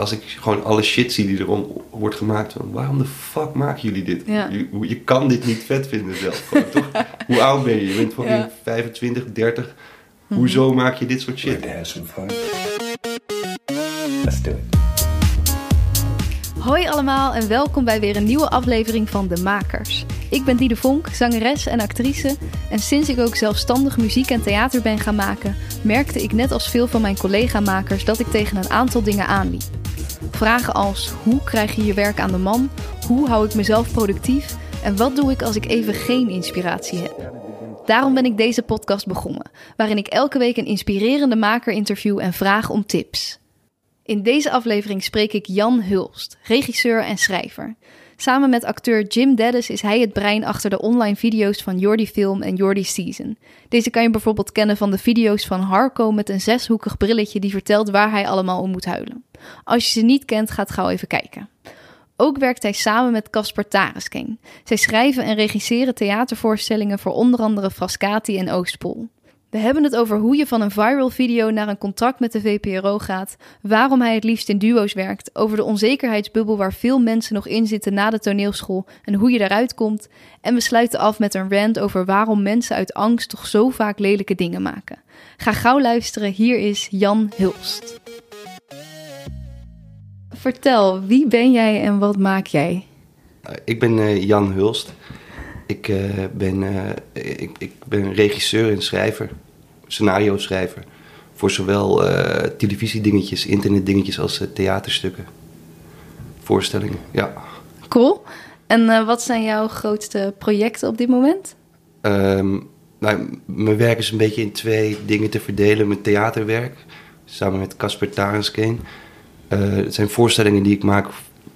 als ik gewoon alle shit zie die erom wordt gemaakt, van waarom de fuck maken jullie dit? Ja. Je, je kan dit niet vet vinden zelf. Gewoon, toch? Hoe oud ben je? Je bent fucking Ja. Mhm. 25, 30. Hoezo maak je dit soort shit? Let's do it. Hoi allemaal en welkom bij weer een nieuwe aflevering van De Makers. Ik ben Diede Vonk, zangeres en actrice. En sinds ik ook zelfstandig muziek en theater ben gaan maken, merkte ik net als veel van mijn collega-makers dat ik tegen een aantal dingen aanliep. Vragen als hoe krijg je je werk aan de man? Hoe hou ik mezelf productief? En wat doe ik als ik even geen inspiratie heb? Daarom ben ik deze podcast begonnen, waarin ik elke week een inspirerende maker interview en vraag om tips. In deze aflevering spreek ik Jan Hulst, regisseur en schrijver. Samen met acteur Jim Dennis is hij het brein achter de online video's van Jordi Film en Jordi Season. Deze kan je bijvoorbeeld kennen van de video's van Harco met een zeshoekig brilletje die vertelt waar hij allemaal om moet huilen. Als je ze niet kent, ga gauw even kijken. Ook werkt hij samen met Casper Taresking. Zij schrijven en regisseren theatervoorstellingen voor onder andere Frascati en Oostpol. We hebben het over hoe je van een viral video naar een contract met de VPRO gaat, waarom hij het liefst in duo's werkt, over de onzekerheidsbubbel waar veel mensen nog in zitten na de toneelschool en hoe je daaruit komt. En we sluiten af met een rant over waarom mensen uit angst toch zo vaak lelijke dingen maken. Ga gauw luisteren, hier is Jan Hulst. Vertel, wie ben jij en wat maak jij? Uh, ik ben uh, Jan Hulst. Ik, uh, ben, ik, ik ben regisseur en schrijver, scenario schrijver. Voor zowel televisiedingetjes, internetdingetjes als theaterstukken. Voorstellingen, ja. Cool. En wat zijn jouw grootste projecten op dit moment? Um, nou, mijn werk is een beetje in twee dingen te verdelen. Mijn theaterwerk, samen met Casper Tarenskeen. het zijn voorstellingen die ik maak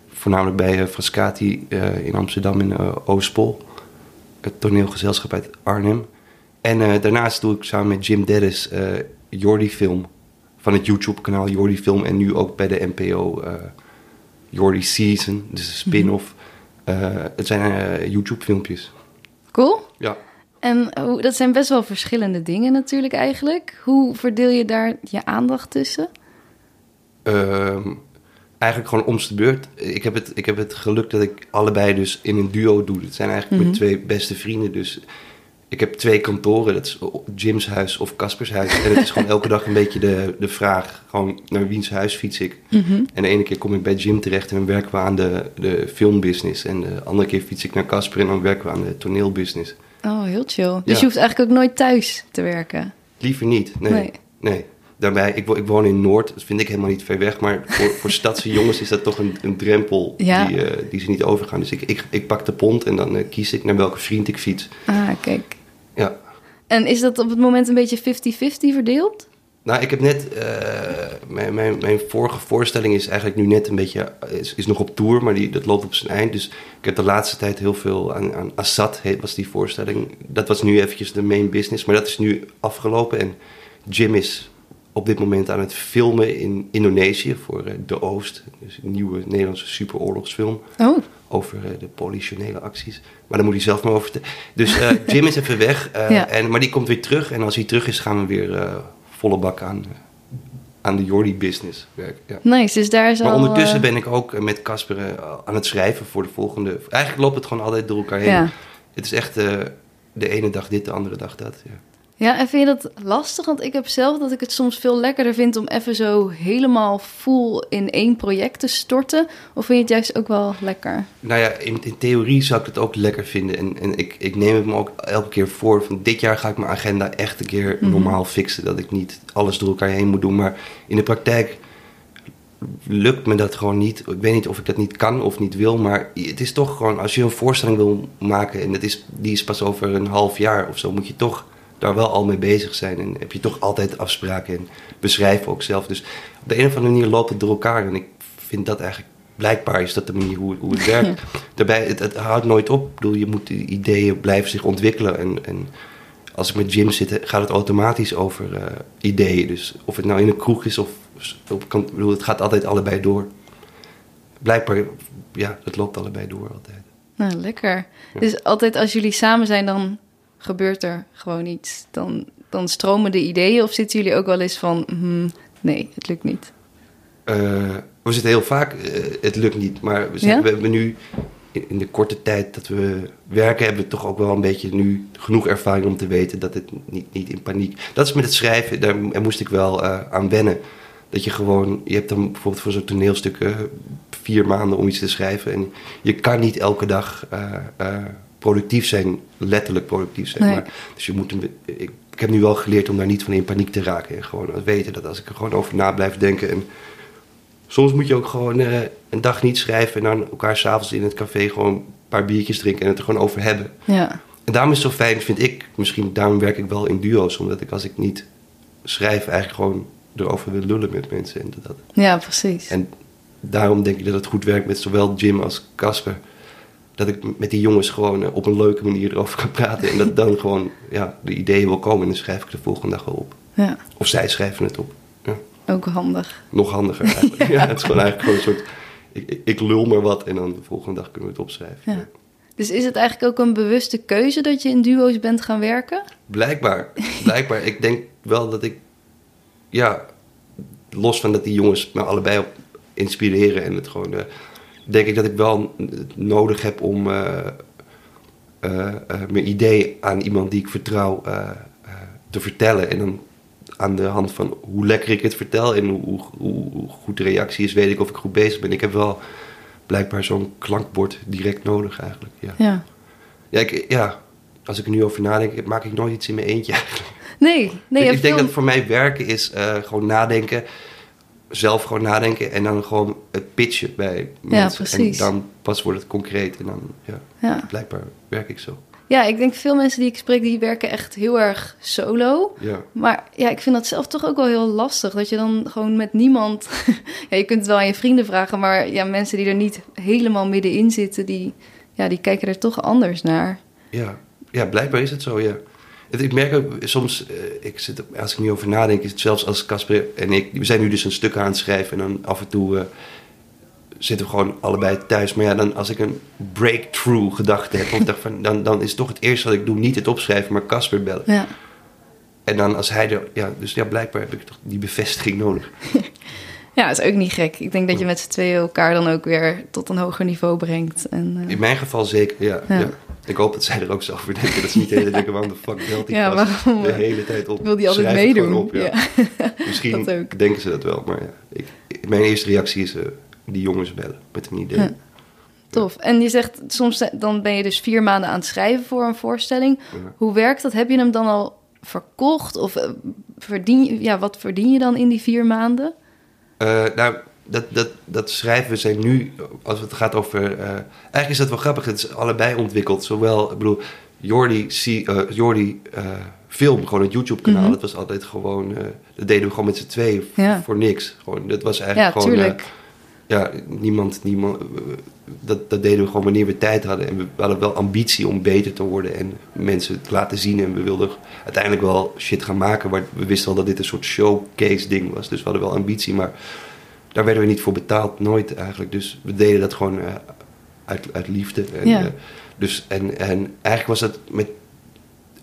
voornamelijk bij Frascati in Amsterdam in Oostpol het toneelgezelschap uit Arnhem. En uh, daarnaast doe ik samen met Jim Dennis uh, Jordi Film. Van het YouTube-kanaal Jordi Film. En nu ook bij de NPO uh, Jordi Season. Dus een spin-off. het zijn YouTube-filmpjes. Cool. Ja. En dat zijn best wel verschillende dingen natuurlijk eigenlijk. Hoe verdeel je daar je aandacht tussen? Ehm, eigenlijk gewoon om de beurt. Ik heb, het, ik heb het geluk dat ik allebei dus in een duo doe. Het zijn eigenlijk Mhm. mijn twee beste vrienden. Dus ik heb twee kantoren. Dat is Jim's huis of Caspers huis. En het is gewoon elke dag een beetje de, de vraag. Gewoon naar wiens huis fiets ik. Mhm. En de ene keer kom ik bij Jim terecht en dan werken we aan de, de filmbusiness. En de andere keer fiets ik naar Casper en dan werken we aan de toneelbusiness. Oh, heel chill. Dus Ja. je hoeft eigenlijk ook nooit thuis te werken. Liever niet, nee. Nee. nee. Daarbij, ik, wo- ik woon in Noord, dat vind ik helemaal niet ver weg. Maar voor, voor stadse jongens is dat toch een, een drempel Ja. die, eh, die ze niet overgaan. Dus ik, ik, ik pak de pont en dan eh, kies ik naar welke vriend ik fiets. Ah, kijk. Ja. En is dat op het moment een beetje 50-50 verdeeld? Nou, ik heb net, eh, mijn, mijn, mijn vorige voorstelling is eigenlijk nu net een beetje, is, is nog op tour, maar die, dat loopt op zijn eind. Dus ik heb de laatste tijd heel veel aan, aan Assad, heet, was die voorstelling. Dat was nu eventjes de main business, maar dat is nu afgelopen. En Jim is op dit moment aan het filmen in Indonesië voor eh, De Oost. Dus een nieuwe Nederlandse superoorlogsfilm Oh, over eh, de politionele acties. Maar daar moet hij zelf maar over vertellen. Dus eh, Jim is even weg, Ja. en, maar die komt weer terug. En als hij terug is, gaan we weer volle bak aan, aan de Jordi-business werken. Ja. nice. Dus daar is Maar al... ondertussen eh, ben ik ook met Casper aan het schrijven voor de volgende... Eigenlijk loopt het gewoon altijd door elkaar heen. Ja. Het is echt de ene dag dit, de andere dag dat. Ja. Ja, en vind je dat lastig? Want ik heb zelf dat ik het soms veel lekkerder vind om even zo helemaal full in één project te storten. Of vind je het juist ook wel lekker? Nou ja, in, in theorie zou ik het ook lekker vinden. En, en ik, ik neem het me ook elke keer voor. Van dit jaar ga ik mijn agenda echt een keer Mhm. normaal fixen. Dat ik niet alles door elkaar heen moet doen. Maar in de praktijk lukt me dat gewoon niet. Ik weet niet of ik dat niet kan of niet wil. Maar het is toch gewoon, als je een voorstelling wil maken... en het is, die is pas over een half jaar of zo... moet je toch daar wel al mee bezig zijn. En heb je toch altijd afspraken en beschrijven ook zelf. Dus op de een of andere manier loopt het door elkaar. En ik vind dat eigenlijk... Blijkbaar is dat de manier hoe, hoe het werkt. Daarbij, het, het houdt nooit op. Ik bedoel, je moet ideeën blijven zich ontwikkelen. En, en als ik met Jim zit, gaat het automatisch over eh, ideeën. Dus of het nou in een kroeg is of op kant, ik bedoel, het gaat altijd allebei door. Blijkbaar, ja, het loopt allebei door altijd. Nou, lekker. Dus altijd als jullie samen zijn, dan gebeurt er gewoon iets. Dan, dan stromen de ideeën of zitten jullie ook wel eens van... hmm, nee, het lukt niet. Eh, We zitten heel vaak, eh, het lukt niet. Maar we, Ja? we hebben nu, in, de korte tijd dat we werken, hebben we toch ook wel een beetje nu genoeg ervaring om te weten dat het niet, niet in paniek. Dat is met het schrijven, daar, daar moest ik wel eh, aan wennen. Dat je gewoon, je hebt dan bijvoorbeeld voor zo'n toneelstuk eh, vier maanden om iets te schrijven. En je kan niet elke dag productief zijn, letterlijk productief zijn. Nee. Maar, dus je moet, een- ik, ik heb nu wel geleerd om daar niet van in paniek te raken. En gewoon weten dat als ik er gewoon over na blijf denken. En soms moet je ook gewoon eh, een dag niet schrijven en dan elkaar s'avonds in het café gewoon een paar biertjes drinken en het er gewoon over hebben. Ja. En daarom is het zo fijn, vind ik, misschien daarom werk ik wel in duo's, omdat ik als ik niet schrijf eigenlijk gewoon erover wil lullen met mensen. En, dat, ja, precies. en daarom denk ik dat het goed werkt met zowel Jim als Casper. Dat ik met die jongens gewoon eh, op een leuke manier erover kan praten. En dat dan gewoon ja, de ideeën wil komen en dan schrijf ik de volgende dag wel op. Ja, Of zij schrijven het op. Ja, ook handig. nog handiger eigenlijk. ja, het is gewoon eigenlijk gewoon een soort... Ik, ik- ik lul maar wat en dan de volgende dag kunnen we het opschrijven. Ja. Dus is het eigenlijk ook een bewuste keuze dat je in duo's bent gaan werken? Blijkbaar, blijkbaar. ik denk wel dat ik, ja, los van dat die jongens me allebei op inspireren en het gewoon, eh, denk ik dat ik wel nodig heb om eh, eh, eh, mijn idee aan iemand die ik vertrouw te vertellen. En dan aan de hand van hoe lekker ik het vertel en hoe, hoe, hoe, goed de reactie is, weet ik of ik goed bezig ben. Ik heb wel blijkbaar zo'n klankbord direct nodig eigenlijk. Ja. Ja. Ja, ik, ja, als ik er nu over nadenk, maak ik nooit iets in mijn eentje eigenlijk. Nee, nee. ik ik denk veel- dat voor mij werken is gewoon nadenken, zelf gewoon nadenken en dan gewoon het pitchen bij mensen. precies. En dan pas wordt het concreet en dan, ja, Ja. blijkbaar werk ik zo. ja, ik denk veel mensen die ik spreek, die werken echt heel erg solo. Ja, Maar ja, ik vind dat zelf toch ook wel heel lastig. Dat je dan gewoon met niemand... ja, je kunt het wel aan je vrienden vragen, maar ja, mensen die er niet helemaal middenin zitten, die, ja, die kijken er toch anders naar. ja. ja, blijkbaar is het zo, ja. Ik merk ook soms, eh, ik zit, als ik nu over nadenk, is het zelfs als Casper en ik, we zijn nu dus een stuk aan het schrijven en dan af en toe eh, zitten we gewoon allebei thuis. Maar ja, dan als ik een breakthrough gedachte heb, of dacht van, dan, dan is toch het eerste wat ik doe niet het opschrijven, maar Casper bellen. Ja, En dan als hij er, ja, dus ja, blijkbaar heb ik toch die bevestiging nodig. ja dat is ook niet gek. Ik denk dat je met z'n tweeën elkaar dan ook weer tot een hoger niveau brengt. En, eh, In mijn geval zeker, ja. Ja. ja. Ik hoop dat zij er ook zo over denken. Dat ze niet de hele denken, waarom de fuck belt die Ja, waarom, de hele tijd op? wil die altijd Schrijf meedoen? op, ja. Ja. Misschien denken ze dat wel, maar ja. Ik, mijn eerste reactie is eh, die jongens bellen met een idee. Ja. Tof. En je zegt soms eh, dan ben je dus vier maanden aan het schrijven voor een voorstelling. Hoe werkt dat? Heb je hem dan al verkocht? Of eh, verdien je, ja, wat verdien je dan in die vier maanden? Nou, dat, dat, dat schrijven we zijn nu, als het gaat over... eh, eigenlijk is dat wel grappig, het is allebei ontwikkeld. Zowel, ik bedoel, Jordi, zie- eh, Jordi eh, film, gewoon het YouTube-kanaal. Mhm. Dat was altijd gewoon, dat deden we gewoon met z'n Ja. voor niks. Gewoon, dat was eigenlijk Ja, gewoon... ja, niemand, niemand dat, dat deden we gewoon wanneer we tijd hadden. En we hadden wel ambitie om beter te worden en mensen te laten zien. En we wilden uiteindelijk wel shit gaan maken. Maar we wisten wel dat dit een soort showcase ding was. Dus we hadden wel ambitie, maar daar werden we niet voor betaald. Nooit eigenlijk. Dus we deden dat gewoon eh, uit, uit liefde. En, Ja. eh, dus, en, en eigenlijk was dat met...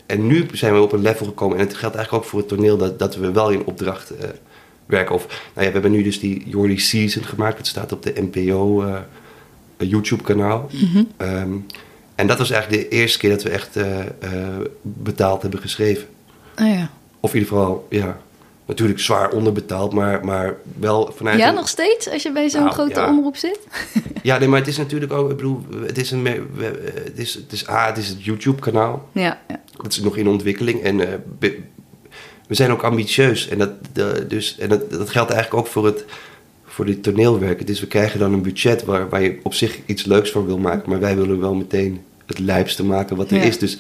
En nu zijn we op een level gekomen. En het geldt eigenlijk ook voor het toneel dat, dat we wel in opdracht eh, werken. Of, nou ja, we hebben nu dus die Jordi Season gemaakt. Dat staat op de NPO eh, YouTube kanaal. Mhm. Ehm, en dat was eigenlijk de eerste keer dat we echt betaald hebben geschreven. Oh ja. Of in ieder geval, ja, natuurlijk zwaar onderbetaald, maar, maar wel vanuit... ja, een- nog steeds als je bij zo'n Nou, grote ja. omroep zit? Ja, nee, maar het is natuurlijk ook, ik bedoel, het is een, het is, het is A, het is het YouTube-kanaal. Ja, ja. Dat is nog in ontwikkeling en eh, we zijn ook ambitieus. En, dat, de- dus, en dat, dat geldt eigenlijk ook voor het voor dit toneelwerk. Dus we krijgen dan een budget waar, waar je op zich iets leuks van wil maken. Maar wij willen wel meteen het lijpste maken wat er Ja. is. Dus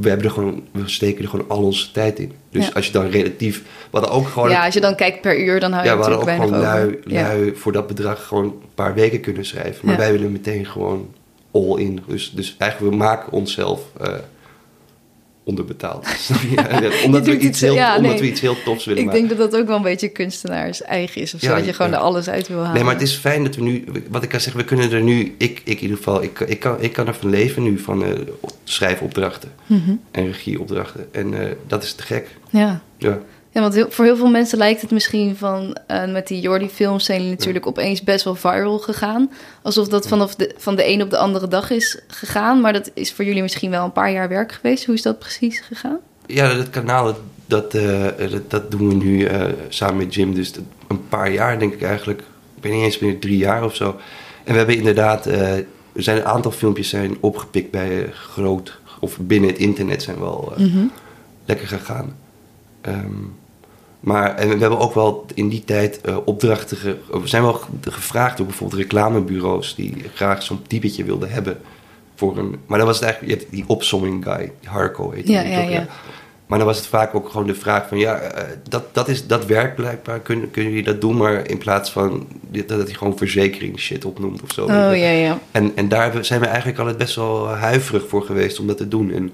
we, hebben er gewoon, we steken er gewoon al onze tijd in. Dus Ja. als je dan relatief... We hadden ook gewoon... ja, als je dan kijkt per uur, dan hou je ja, we hadden ook gewoon lui. Ja. lui voor dat bedrag gewoon een paar weken kunnen schrijven. Maar wij willen meteen gewoon all in. Dus, dus eigenlijk, we maken onszelf eh, onderbetaald. Ja, omdat, we iets heel, ja, omdat nee. we iets heel tofs willen Ik maken. denk dat dat ook wel een beetje kunstenaars eigen is. Of zo, Ja, dat je gewoon er alles uit wil halen. Nee, maar het is fijn dat we nu, wat ik kan zeggen, we kunnen er nu, ik, ik in ieder geval, ik, ik, kan, ik kan ervan leven nu van eh, schrijfopdrachten Mhm. en regieopdrachten. En eh, dat is te gek. Ja. Ja. Ja, want heel- voor heel veel mensen lijkt het misschien van eh, met die Jordi-films zijn die natuurlijk opeens best wel viral gegaan. Alsof dat vanaf de, van de een op de andere dag is gegaan. Maar dat is voor jullie misschien wel een paar jaar werk geweest. Hoe is dat precies gegaan? Ja, dat kanaal, dat, dat, eh, dat, dat doen we nu eh, samen met Jim. Dus dat- een paar jaar denk ik eigenlijk. Ik ben niet eens meer drie jaar of zo. En we hebben inderdaad, er zijn een aantal filmpjes zijn opgepikt bij groot, of binnen het internet zijn wel eh, lekker gegaan. Ehm, maar en we hebben ook wel in die tijd eh, opdrachten. ge- we zijn wel ge- gevraagd door bijvoorbeeld reclamebureaus die graag zo'n typetje wilden hebben. Voor een, maar dan was het eigenlijk je hebt die opsomming guy, die Harco heet die Ja, ja, toch, ja. Maar dan was het vaak ook gewoon de vraag van ja, eh, dat, dat, is, dat werkt blijkbaar. Kunnen, kunnen jullie dat doen? Maar in plaats van dit- dat hij gewoon verzekering shit opnoemt of zo. Oh ja, ja. En, en daar zijn we eigenlijk altijd best wel huiverig voor geweest om dat te doen. En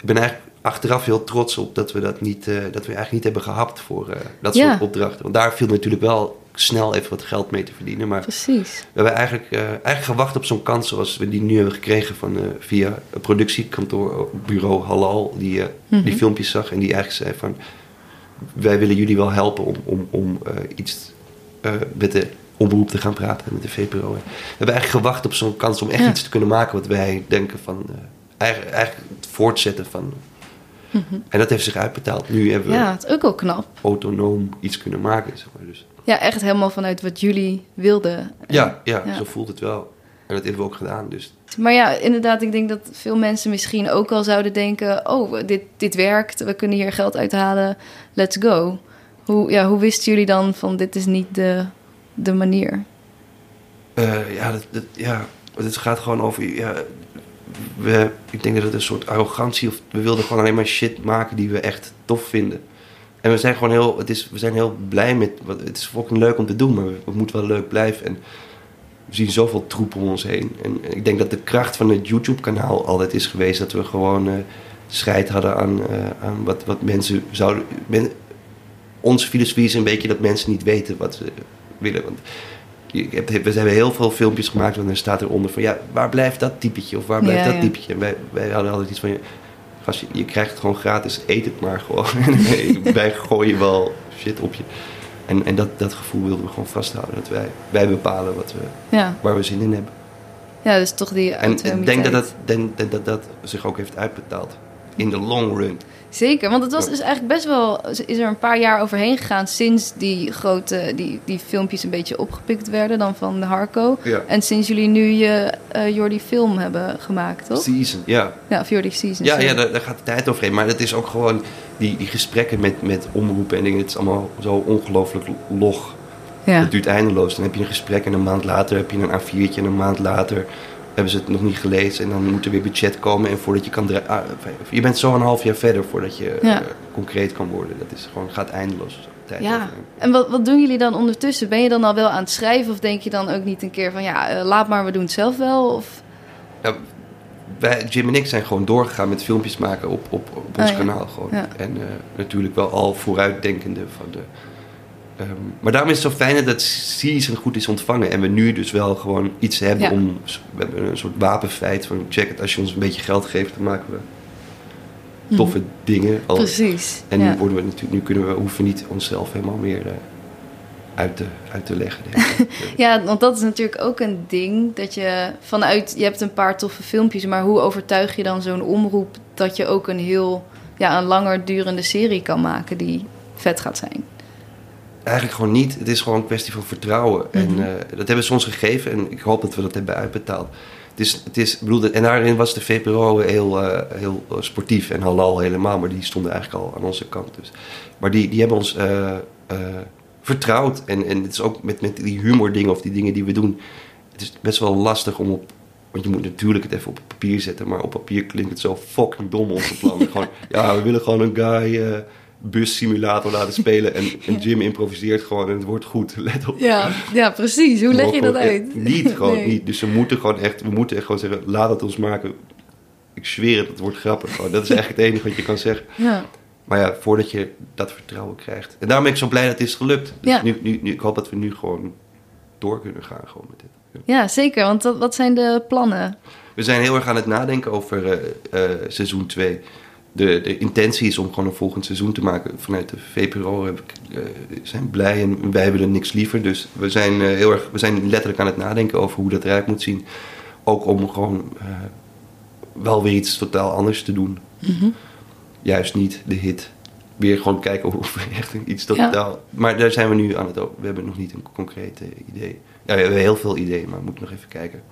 ik ben eigenlijk achteraf heel trots op dat we dat niet, eh, dat we eigenlijk niet hebben gehapt voor eh, dat Ja. soort opdrachten. Want daar viel natuurlijk wel snel even wat geld mee te verdienen. Maar Precies. we hebben eigenlijk, eh, eigenlijk gewacht op zo'n kans zoals we die nu hebben gekregen van, via een productiekantoor, bureau Halal, die, eh, Mhm. die filmpjes zag en die eigenlijk zei van wij willen jullie wel helpen om, om, om iets met de omroep te gaan praten, met de VPRO. We hebben eigenlijk gewacht op zo'n kans om echt Ja. iets te kunnen maken wat wij denken van eigenlijk, eigenlijk het voortzetten van. En dat heeft zich uitbetaald. Nu hebben we Mhm. Ja, het is ook wel knap. autonoom iets kunnen maken. Zeg maar. dus, Ja, echt helemaal vanuit wat jullie wilden. ja, ja, Ja. zo voelt het wel. En dat hebben we ook gedaan. Dus Maar ja, inderdaad, ik denk dat veel mensen misschien ook al zouden denken... oh, dit, dit werkt, we kunnen hier geld uithalen, let's go. Hoe, ja, hoe wisten jullie dan van dit is niet de, de manier? Eh, ja, dat, dat- ja, het gaat gewoon over. Ja, we, ik denk dat het een soort arrogantie of we wilden gewoon alleen maar shit maken die we echt tof vinden. En we zijn gewoon heel, het is, we zijn heel blij met. Het is fucking leuk om te doen, maar het moet wel leuk blijven. En we zien zoveel troep om ons heen. En ik denk dat de kracht van het YouTube-kanaal altijd is geweest dat we gewoon eh scheid hadden aan, eh, aan wat, wat mensen zouden. Men, onze filosofie is een beetje dat mensen niet weten wat ze willen. Want we hebben heel veel filmpjes gemaakt en dan staat eronder van ja, waar blijft dat typetje of waar blijft Ja, dat ja. typetje? En wij, wij hadden altijd iets van gast, je, je krijgt het gewoon gratis, eet het maar gewoon. wij gooien wel shit op je. En, en dat, dat gevoel wilden we gewoon vasthouden. Dat wij, wij bepalen wat we, Ja, waar we zin in hebben. ja dus toch die En ik denk dat dat, denk dat dat zich ook heeft uitbetaald. In de long run. Zeker, want het was dus eigenlijk best wel... is er een paar jaar overheen gegaan sinds die grote... die, die filmpjes een beetje opgepikt werden dan van de Harco. Ja. En sinds jullie nu je uh, Jordi film hebben gemaakt, toch? Season, ja. Ja, of Jordi Season. Ja, ja daar, daar gaat de tijd overheen. Maar het is ook gewoon die, die gesprekken met, met omroepen en dingen. Het is allemaal zo ongelooflijk log. ja. Het duurt eindeloos. Dan heb je een gesprek en een maand later heb je een A4'tje. En een maand later hebben ze het nog niet gelezen. En dan moet er weer budget komen. En voordat je kan... ah, je bent zo een half jaar verder voordat je Ja. eh, concreet kan worden. Dat is gewoon, gaat eindeloos. Tijd Ja, en wat, wat doen jullie dan ondertussen? Ben je dan al wel aan het schrijven of denk je dan ook niet een keer van ja, eh, laat maar, we doen het zelf wel? Of... Ja, wij, Jim en ik zijn gewoon doorgegaan met filmpjes maken op, op, op ons Oh, ja. kanaal. Gewoon. En eh, natuurlijk wel al vooruitdenkende van de. Ehm, maar daarom is het zo fijn dat Season goed is ontvangen. En we nu dus wel gewoon iets hebben Ja. om. We hebben een soort wapenfeit van check het, als je ons een beetje geld geeft, dan maken we toffe dingen. Al. Mhm. Precies. En ja. nu, worden we natuurlijk, nu kunnen we, hoeven we niet onszelf helemaal meer eh, uit, te, uit te leggen. denk ik. ja, want dat is natuurlijk ook een ding dat je vanuit, je hebt een paar toffe filmpjes, maar hoe overtuig je dan zo'n omroep dat je ook een heel, ja, een langer durende serie kan maken die vet gaat zijn? Eigenlijk gewoon niet. Het is gewoon een kwestie van vertrouwen. En Mhm. eh, dat hebben ze ons gegeven en ik hoop dat we dat hebben uitbetaald. Het is, het is, bedoel, en daarin was de VPRO heel, eh, heel eh, sportief en halal helemaal, maar die stonden eigenlijk al aan onze kant. Dus. Maar die, die hebben ons vertrouwd. En, en het is ook met, met die humor dingen of die dingen die we doen. Het is best wel lastig om op. Want je moet natuurlijk het even op papier zetten, maar op papier klinkt het zo fucking dom onze plannen. gewoon, ja, we willen gewoon een guy bussimulator laten spelen en, en Jim improviseert gewoon en het wordt goed. Let op. Ja, ja precies. Hoe leg je dat uit? Niet, gewoon Nee. niet. Dus we moeten gewoon echt, we moeten echt gewoon zeggen, laat het ons maken. Ik zweer het, het wordt grappig. Gewoon. Dat is eigenlijk het enige wat je kan zeggen. Ja. Maar ja, voordat je dat vertrouwen krijgt. En daarom ben ik zo blij dat het is gelukt. Dus Ja. nu, nu, nu, ik hoop dat we nu gewoon door kunnen gaan gewoon met dit. Ja. ja, zeker. Want dat, wat zijn de plannen? We zijn heel erg aan het nadenken over eh, eh, seizoen 2. De, de intentie is om gewoon een volgend seizoen te maken. Vanuit de VPRO heb ik, eh, zijn blij en wij willen niks liever. Dus we zijn, eh, heel erg, we zijn letterlijk aan het nadenken over hoe dat eruit moet zien. Ook om gewoon eh, wel weer iets totaal anders te doen. Juist niet de hit. Weer gewoon kijken of we echt iets totaal... Maar daar zijn we nu aan het... We hebben nog niet een concreet idee. Ja, we hebben heel veel ideeën, maar we moeten nog even kijken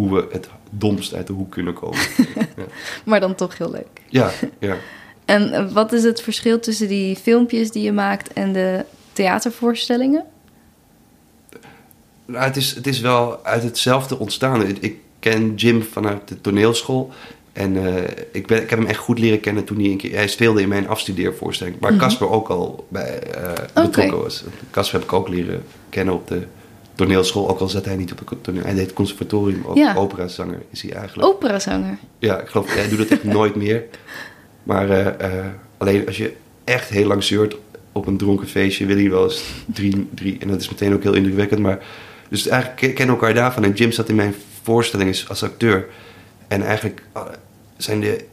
hoe we het domst uit de hoek kunnen komen. ja. Maar dan toch heel leuk. Ja, ja. En eh, wat is het verschil tussen die filmpjes die je maakt en de theatervoorstellingen? Nou, het, is, het is wel uit hetzelfde ontstaan. Ik ken Jim vanuit de toneelschool. En uh, ik, ben, ik heb hem echt goed leren kennen toen hij een keer... Hij speelde in mijn afstudeervoorstelling. Waar mhm. Casper ook al bij uh, betrokken was. Casper heb ik ook leren kennen op de toneelschool, ook al zat hij niet op het toneel. Hij deed conservatorium, ook ja. operazanger is hij eigenlijk. Operazanger? Ja, ik geloof, hij doet het echt nooit meer. Maar uh, uh, alleen als je echt heel lang zeurt op een dronken feestje, wil hij wel eens drie, drie, en dat is meteen ook heel indrukwekkend. Maar, dus eigenlijk kennen elkaar daarvan. En Jim zat in mijn voorstelling als acteur. En eigenlijk uh, zijn de,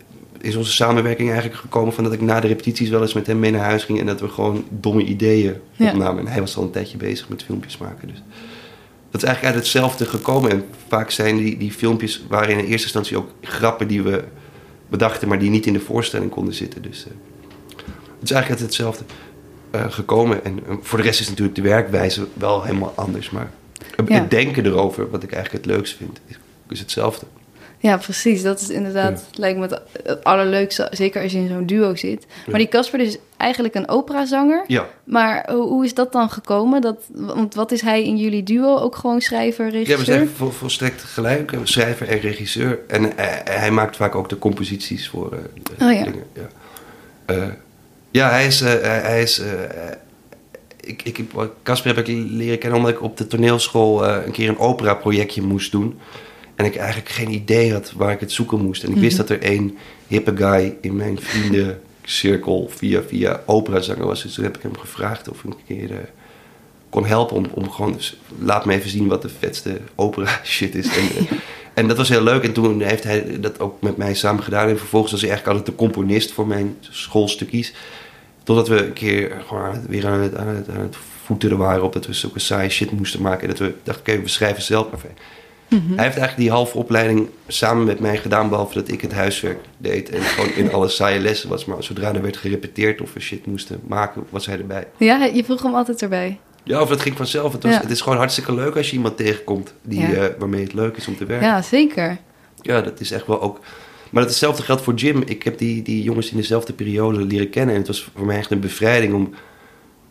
is onze samenwerking eigenlijk gekomen van dat ik na de repetities wel eens met hem mee naar huis ging en dat we gewoon domme ideeën opnamen. En hij was al een tijdje bezig met filmpjes maken. Dus dat is eigenlijk uit hetzelfde gekomen. En vaak zijn die, die filmpjes waren in eerste instantie ook grappen die we bedachten, maar die niet in de voorstelling konden zitten. Dus uh, het is eigenlijk uit hetzelfde uh, gekomen. En uh, voor de rest is natuurlijk de werkwijze wel helemaal anders. Maar het denken erover, wat ik eigenlijk het leukst vind, is, is hetzelfde. Ja, precies. Dat is inderdaad, lijkt me het allerleukste, zeker als je in zo'n duo zit. Maar die Casper is eigenlijk een operazanger. Ja. Maar hoe, hoe, is dat dan gekomen? Dat, want wat is hij in jullie duo? Ook gewoon schrijver, regisseur? Ja, we zijn vol, volstrekt gelijk. Schrijver en regisseur. En uh, hij maakt vaak ook de composities voor uh, oh, ja. dingen. Ja, uh, ja hij is... hij is ik, ik, Casper heb ik leren kennen omdat ik op de toneelschool een keer een opera-projectje moest doen. En ik eigenlijk geen idee had waar ik het zoeken moest. En ik wist mhm. dat er één hippe guy in mijn vriendencirkel via, via operazanger was. Dus toen heb ik hem gevraagd of ik een keer uh, kon helpen om, om gewoon... Dus, laat me even zien wat de vetste opera shit is. En, uh, en dat was heel leuk. En toen heeft hij dat ook met mij samen gedaan. En vervolgens was hij eigenlijk altijd de componist voor mijn schoolstukjes. Totdat we een keer gewoon weer aan het, aan het, aan het voeteren waren op dat we zulke saaie shit moesten maken. En dat we dachten, oké, we schrijven zelf maar hij heeft eigenlijk die halve opleiding samen met mij gedaan, behalve dat ik het huiswerk deed en gewoon in alle saaie lessen was. Maar zodra er werd gerepeteerd of we shit moesten maken, was hij erbij. Ja, je vroeg hem altijd erbij. Ja, of het ging vanzelf. Het, was, het is gewoon hartstikke leuk als je iemand tegenkomt die, uh, waarmee het leuk is om te werken. Ja, zeker. Ja, dat is echt wel ook. Maar het hetzelfde geldt voor Jim. Ik heb die, die jongens in dezelfde periode leren kennen. En het was voor mij echt een bevrijding om.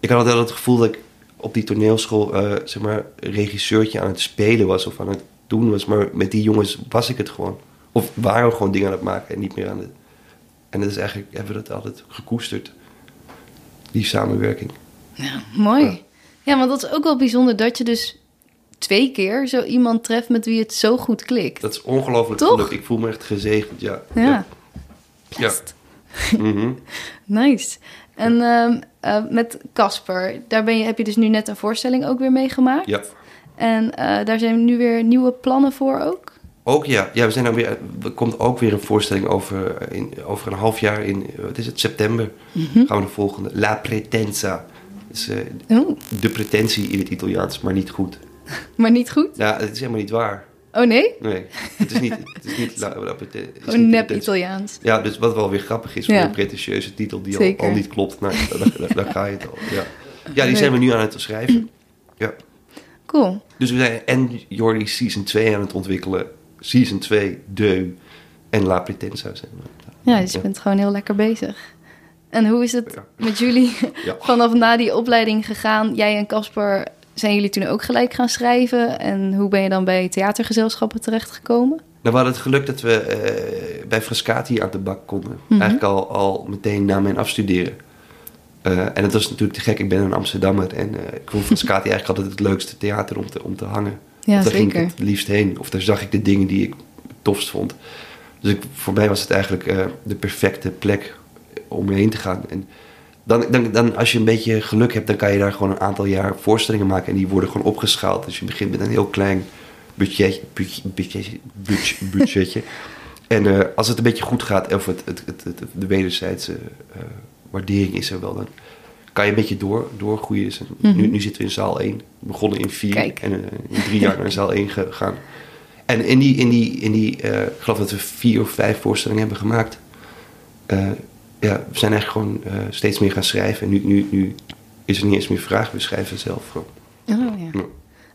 Ik had altijd het gevoel dat ik op die toneelschool, uh, zeg maar, regisseurtje aan het spelen was of aan het doen was. Maar met die jongens was ik het gewoon. Of waren we gewoon dingen aan het maken en niet meer aan het. En dat is eigenlijk, hebben we dat altijd gekoesterd. Die samenwerking. Ja, mooi. Ja. ja, want dat is ook wel bijzonder dat je dus twee keer zo iemand treft met wie het zo goed klikt. Dat is ongelooflijk geluk. Ik voel me echt gezegend, ja. Ja. Ja. Mhm. nice. En uh, uh, met Casper, daar ben je, heb je dus nu net een voorstelling ook weer meegemaakt. Ja. En uh, daar zijn nu weer nieuwe plannen voor ook? Ook ja, ja we zijn dan weer, er komt ook weer een voorstelling over, in, over een half jaar in, wat is het, september. Mm -hmm. Gaan we de volgende, La Pretenza. Dus, uh, oh. De pretentie in het Italiaans, maar niet goed. maar niet goed? Ja, het is helemaal niet waar. Oh nee? Nee, het is niet, het is niet Gewoon nep Italiaans. Ja, dus wat wel weer grappig is voor ja. een pretentieuze titel die al, al, niet klopt. Nou, daar, daar, ga je het al. Ja, ja die zijn we nu aan het schrijven. Ja. Cool. Dus we zijn en Jordi Season 2 aan het ontwikkelen. Season 2, De en La Pretensa zijn we. Ja, dus je bent gewoon heel lekker bezig. En hoe is het ja. met jullie ja. vanaf na die opleiding gegaan? Jij en Casper, zijn jullie toen ook gelijk gaan schrijven? En hoe ben je dan bij theatergezelschappen terechtgekomen? Nou, we hadden het geluk dat we uh, bij Frascati aan de bak konden. Mm -hmm. Eigenlijk al, al meteen na mijn afstuderen. Uh, en het was natuurlijk te gek. Ik ben een Amsterdammer en uh, ik vond Frascati eigenlijk altijd het leukste theater om te, om te hangen. Ja, daar zeker. ging ik het liefst heen. Of daar zag ik de dingen die ik tofst vond. Dus ik, voor mij was het eigenlijk uh, de perfecte plek om heen te gaan. En dan, dan, dan, als je een beetje geluk hebt, dan kan je daar gewoon een aantal jaar voorstellingen maken. En die worden gewoon opgeschaald. Dus je begint met een heel klein budget, budget, budget, budgetje. En eh, als het een beetje goed gaat, of het, het, het, het- de wederzijdse eh, waardering is er wel, dan kan je een beetje door, doorgroeien. Dus nu, nu zitten we in zaal 1. We begonnen in 4 Kijk. en eh, in drie jaar naar zaal 1 gegaan. En in die, in die, in die eh, ik geloof dat we vier of vijf voorstellingen hebben gemaakt. Eh, ja, we zijn eigenlijk gewoon eh, steeds meer gaan schrijven. En nu, nu, nu is er niet eens meer vraag, we schrijven zelf gewoon. Oh, ja. Ja.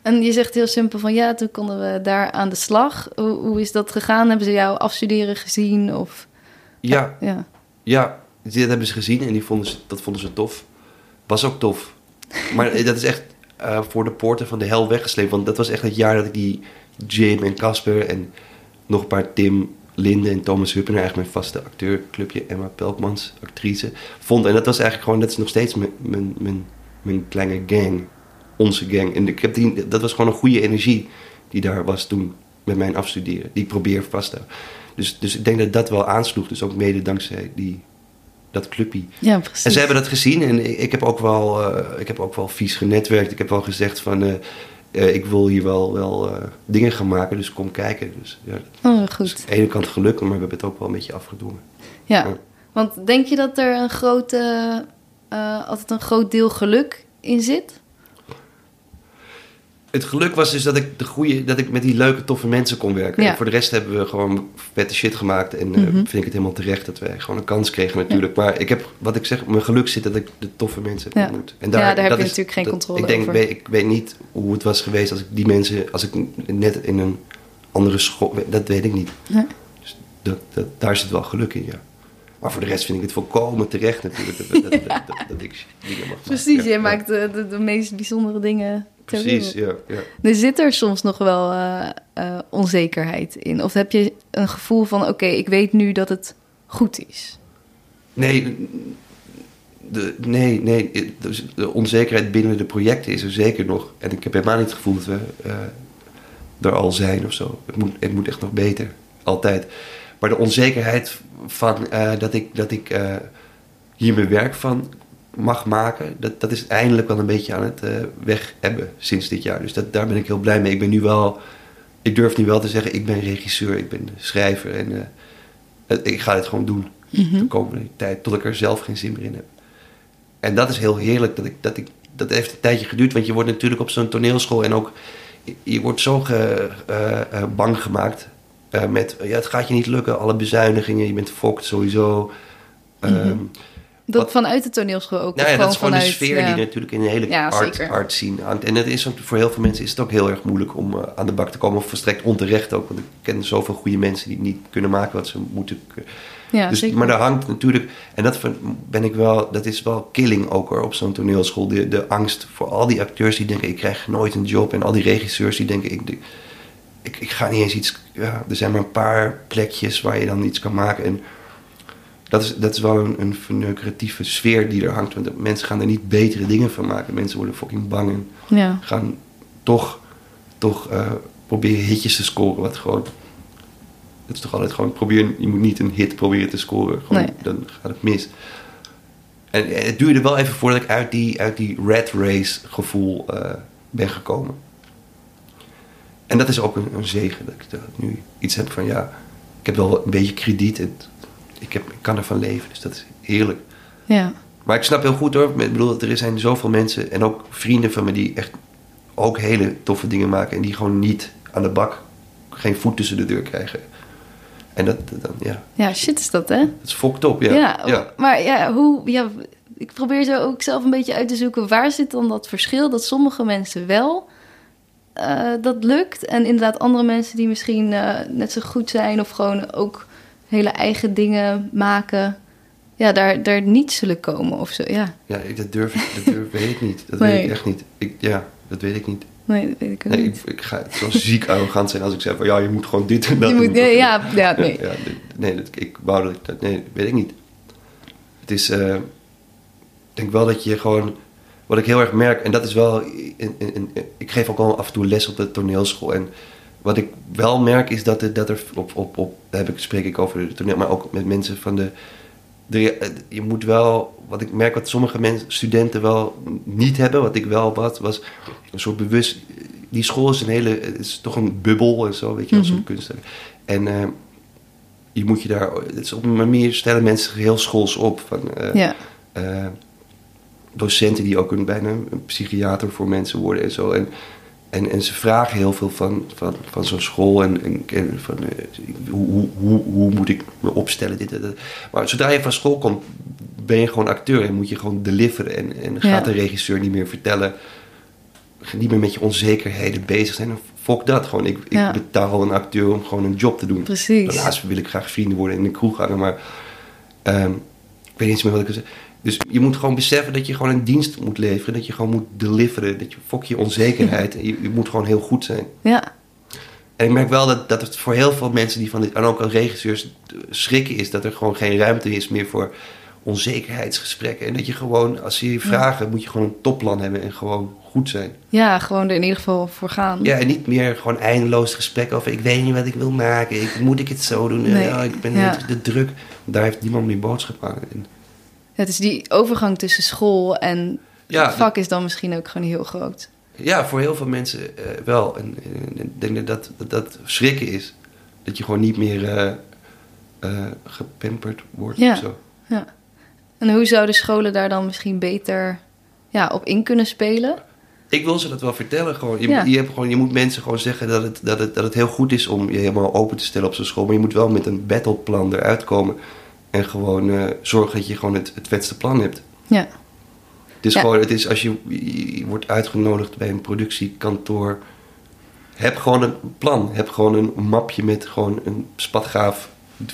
En je zegt heel simpel van ja, toen konden we daar aan de slag. Hoe, hoe is dat gegaan? Hebben ze jou afstuderen gezien? Of, Ja, ja. Ja, dit hebben ze gezien en die vonden ze, dat vonden ze tof. Was ook tof. Maar dat is echt eh, voor de poorten van de hel weggesleept. Want dat was echt het jaar dat ik die Jim en Casper en nog een paar Tim, Linde en Thomas Huppener, eigenlijk mijn vaste acteurclubje, Emma Pelkmans, actrice, vond. En dat was eigenlijk gewoon, dat is nog steeds mijn, mijn, mijn, mijn kleine gang. Onze gang. En ik heb die, dat was gewoon een goede energie die daar was toen met mijn afstuderen. Die ik probeer vast te houden. Dus, dus ik denk dat dat wel aansloeg. Dus ook mede dankzij die, dat clubje. ja, precies. En ze hebben dat gezien en ik, ik heb ook wel, eh, ik heb ook wel vies genetwerkt. Ik heb wel gezegd van, eh, eh, ik wil hier wel, wel dingen gaan maken, dus kom kijken. Dus ja, Oh, dus goed. aan de ene kant geluk, maar we hebben het ook wel een beetje afgedwongen. Ja, Ja. want denk je dat er een grote, altijd een groot deel geluk in zit? Het geluk was dus dat ik, de goede, dat ik met die leuke, toffe mensen kon werken. Ja. En voor de rest hebben we gewoon vette shit gemaakt. En eh, Mhm. vind ik het helemaal terecht dat wij gewoon een kans kregen natuurlijk. Maar ik heb, wat ik zeg, mijn geluk zit dat ik de toffe mensen heb Ja. ontmoet. En Ja, daar heb je natuurlijk geen dat- controle ik denk, over. Weet, ik weet niet hoe het was geweest als ik die mensen, als ik net in een andere school, dat weet ik niet. Nee. Dus dat, dat, daar zit wel geluk in, ja. Maar voor de rest vind ik het volkomen terecht natuurlijk dat, dat, ik dingen mag maken. Precies, Ja, jij ja. maakt de, de, de meest bijzondere dingen ter Precies, ja. ja. Er zit er soms nog wel eh, eh, onzekerheid in? Of heb je een gevoel van, oké, ik weet nu dat het goed is? Nee, de, nee, nee. dus De onzekerheid binnen de projecten is er zeker nog. En ik heb helemaal niet het gevoel dat we eh, er al zijn of zo. Het moet, het moet echt nog beter. Altijd. Maar de onzekerheid van eh, dat ik, dat ik eh, hier mijn werk van mag maken, dat, dat is eindelijk wel een beetje aan het eh, weg hebben sinds dit jaar. Dus dat, daar ben ik heel blij mee. Ik ben nu wel, ik durf nu wel te zeggen, ik ben regisseur, ik ben schrijver en ik ga dit gewoon doen de komende tijd, tot ik er zelf geen zin meer in heb. En dat is heel heerlijk, dat, ik, dat, ik, dat heeft een tijdje geduurd, want je wordt natuurlijk op zo'n toneelschool en ook, je, wordt zo ge- bang gemaakt eh, met, ja, het gaat je niet lukken, alle bezuinigingen, je bent fokt sowieso. Ehm, Dat Wat- vanuit de toneelschool ook? nou ja, dat is gewoon vanuit, de sfeer ja. die natuurlijk in een hele Ja, art, art scene. En het is voor heel veel mensen is het ook heel erg moeilijk om eh, aan de bak te komen. Of volstrekt onterecht ook. Want ik ken zoveel goede mensen die niet kunnen maken wat ze moeten. Ja, dus, zeker. maar daar hangt natuurlijk, en dat ben ik wel, dat is wel killing ook hoor, op zo'n toneelschool. De, de angst voor al die acteurs die denken, ik krijg nooit een job. En al die regisseurs die denken, ik, ik, ik ga niet eens iets, ja, er zijn maar een paar plekjes waar je dan iets kan maken. En dat is, dat is wel een, een verneukeratieve sfeer die er hangt. Want de mensen gaan er niet betere dingen van maken. Mensen worden fucking bang en Ja. gaan toch, toch eh, proberen hitjes te scoren. Wat gewoon. Het is toch altijd gewoon probeer. Je moet niet een hit proberen te scoren. Gewoon, Nee. Dan gaat het mis. En eh, het duurde wel even voordat ik uit die, uit die rat race gevoel eh, ben gekomen. En dat is ook een, een zegen dat ik dat nu iets heb van ja, ik heb wel een beetje krediet en ik, heb, ik kan ervan leven. Dus dat is heerlijk. ja. Maar ik snap heel goed hoor. Ik bedoel, er zijn zoveel mensen en ook vrienden van me die echt ook hele toffe dingen maken. En die gewoon niet aan de bak, geen voet tussen de deur krijgen. En dat, dan, ja, Ja, shit is dat, hè? dat is fokt op. Ja. Ja, ja. maar ja, hoe, ja, ik probeer zo ook zelf een beetje uit te zoeken... waar zit dan dat verschil dat sommige mensen wel eh, dat lukt... en inderdaad andere mensen die misschien eh, net zo goed zijn... of gewoon ook hele eigen dingen maken... ja, daar, daar niet zullen komen of zo, ja. ja ik- dat, durf, ik- dat durf, weet ik niet. Dat Nee. weet ik echt niet. Ik, ja, dat weet ik niet. Nee, dat weet ik ook Nee, niet. ik, ik ga zo ziek arrogant zijn als ik zeg van ja, je moet gewoon dit en dat Je doen. moet, ja, ja, ja, nee. Ja, dit- nee, dat, ik wou dat ik dat, nee, weet ik niet. Het is, eh, ik denk wel dat je gewoon, wat ik heel erg merk, en dat is wel, in, in, in- ik geef ook al af en toe les op de toneelschool. En wat ik wel merk is dat er, dat er op, op, op daar heb ik, spreek ik over de toneel, maar ook met mensen van de, de, je moet wel, wat ik merk wat sommige mensen, studenten wel niet hebben, wat ik wel had, was een soort bewust, die school is een hele, het is toch een bubbel en zo, weet je, als Mhm. een kunstenaar. En eh, je moet je daar... Het is op een manier stellen mensen heel schools op. Van, eh, Ja. eh, docenten die ook een, bijna een psychiater voor mensen worden en zo. En, en, en ze vragen heel veel van, van, van zo'n school. En, en, en van, eh, hoe, hoe, hoe, moet ik me opstellen? Dit, dat. Maar zodra je van school komt, ben je gewoon acteur en moet je gewoon deliveren. En, en gaat Ja. de regisseur niet meer vertellen, niet meer met je onzekerheden bezig zijn. Fok dat gewoon. Ik, betaal een acteur om gewoon een job te doen. Precies. Daarnaast wil ik graag vrienden worden en in de kroeg hangen, maar ehm, ik weet niet eens meer wat ik wil zeggen. Dus je moet gewoon beseffen dat je gewoon een dienst moet leveren, dat je gewoon moet deliveren, dat je fok je onzekerheid. Je, je moet gewoon heel goed zijn. Ja. En ik merk wel dat, dat het voor heel veel mensen die van dit, en ook als regisseurs schrikken is, dat er gewoon geen ruimte is meer voor onzekerheidsgesprekken. En dat je gewoon, als ze je vragen, moet je gewoon een topplan hebben en gewoon goed zijn. ja, gewoon er in ieder geval voor gaan. Ja, en niet meer gewoon eindeloos gesprek over ik weet niet wat ik wil maken. Ik, moet ik het zo doen? Nee, Ja, ik ben ja. de druk. Daar heeft niemand meer boodschap aan. En, Het is die overgang tussen school en Ja, het vak is dan misschien ook gewoon heel groot. ja, voor heel veel mensen eh, wel. En ik denk dat dat, schrikken is. Dat je gewoon niet meer eh, gepamperd wordt Ja. of zo. Ja. En hoe zouden scholen daar dan misschien beter ja, op in kunnen spelen? Ik wil ze dat wel vertellen. Gewoon. Je, Ja. je, hebt gewoon, je moet mensen gewoon zeggen dat het, dat, het, dat het heel goed is om je helemaal open te stellen op zo'n school. Maar je moet wel met een battleplan eruit komen. En gewoon eh, zorgen dat je gewoon het, het vetste plan hebt. Ja. Het is Ja. gewoon, het is als je, je wordt uitgenodigd bij een productiekantoor. Heb gewoon een plan. Heb gewoon een mapje met gewoon een spatgaaf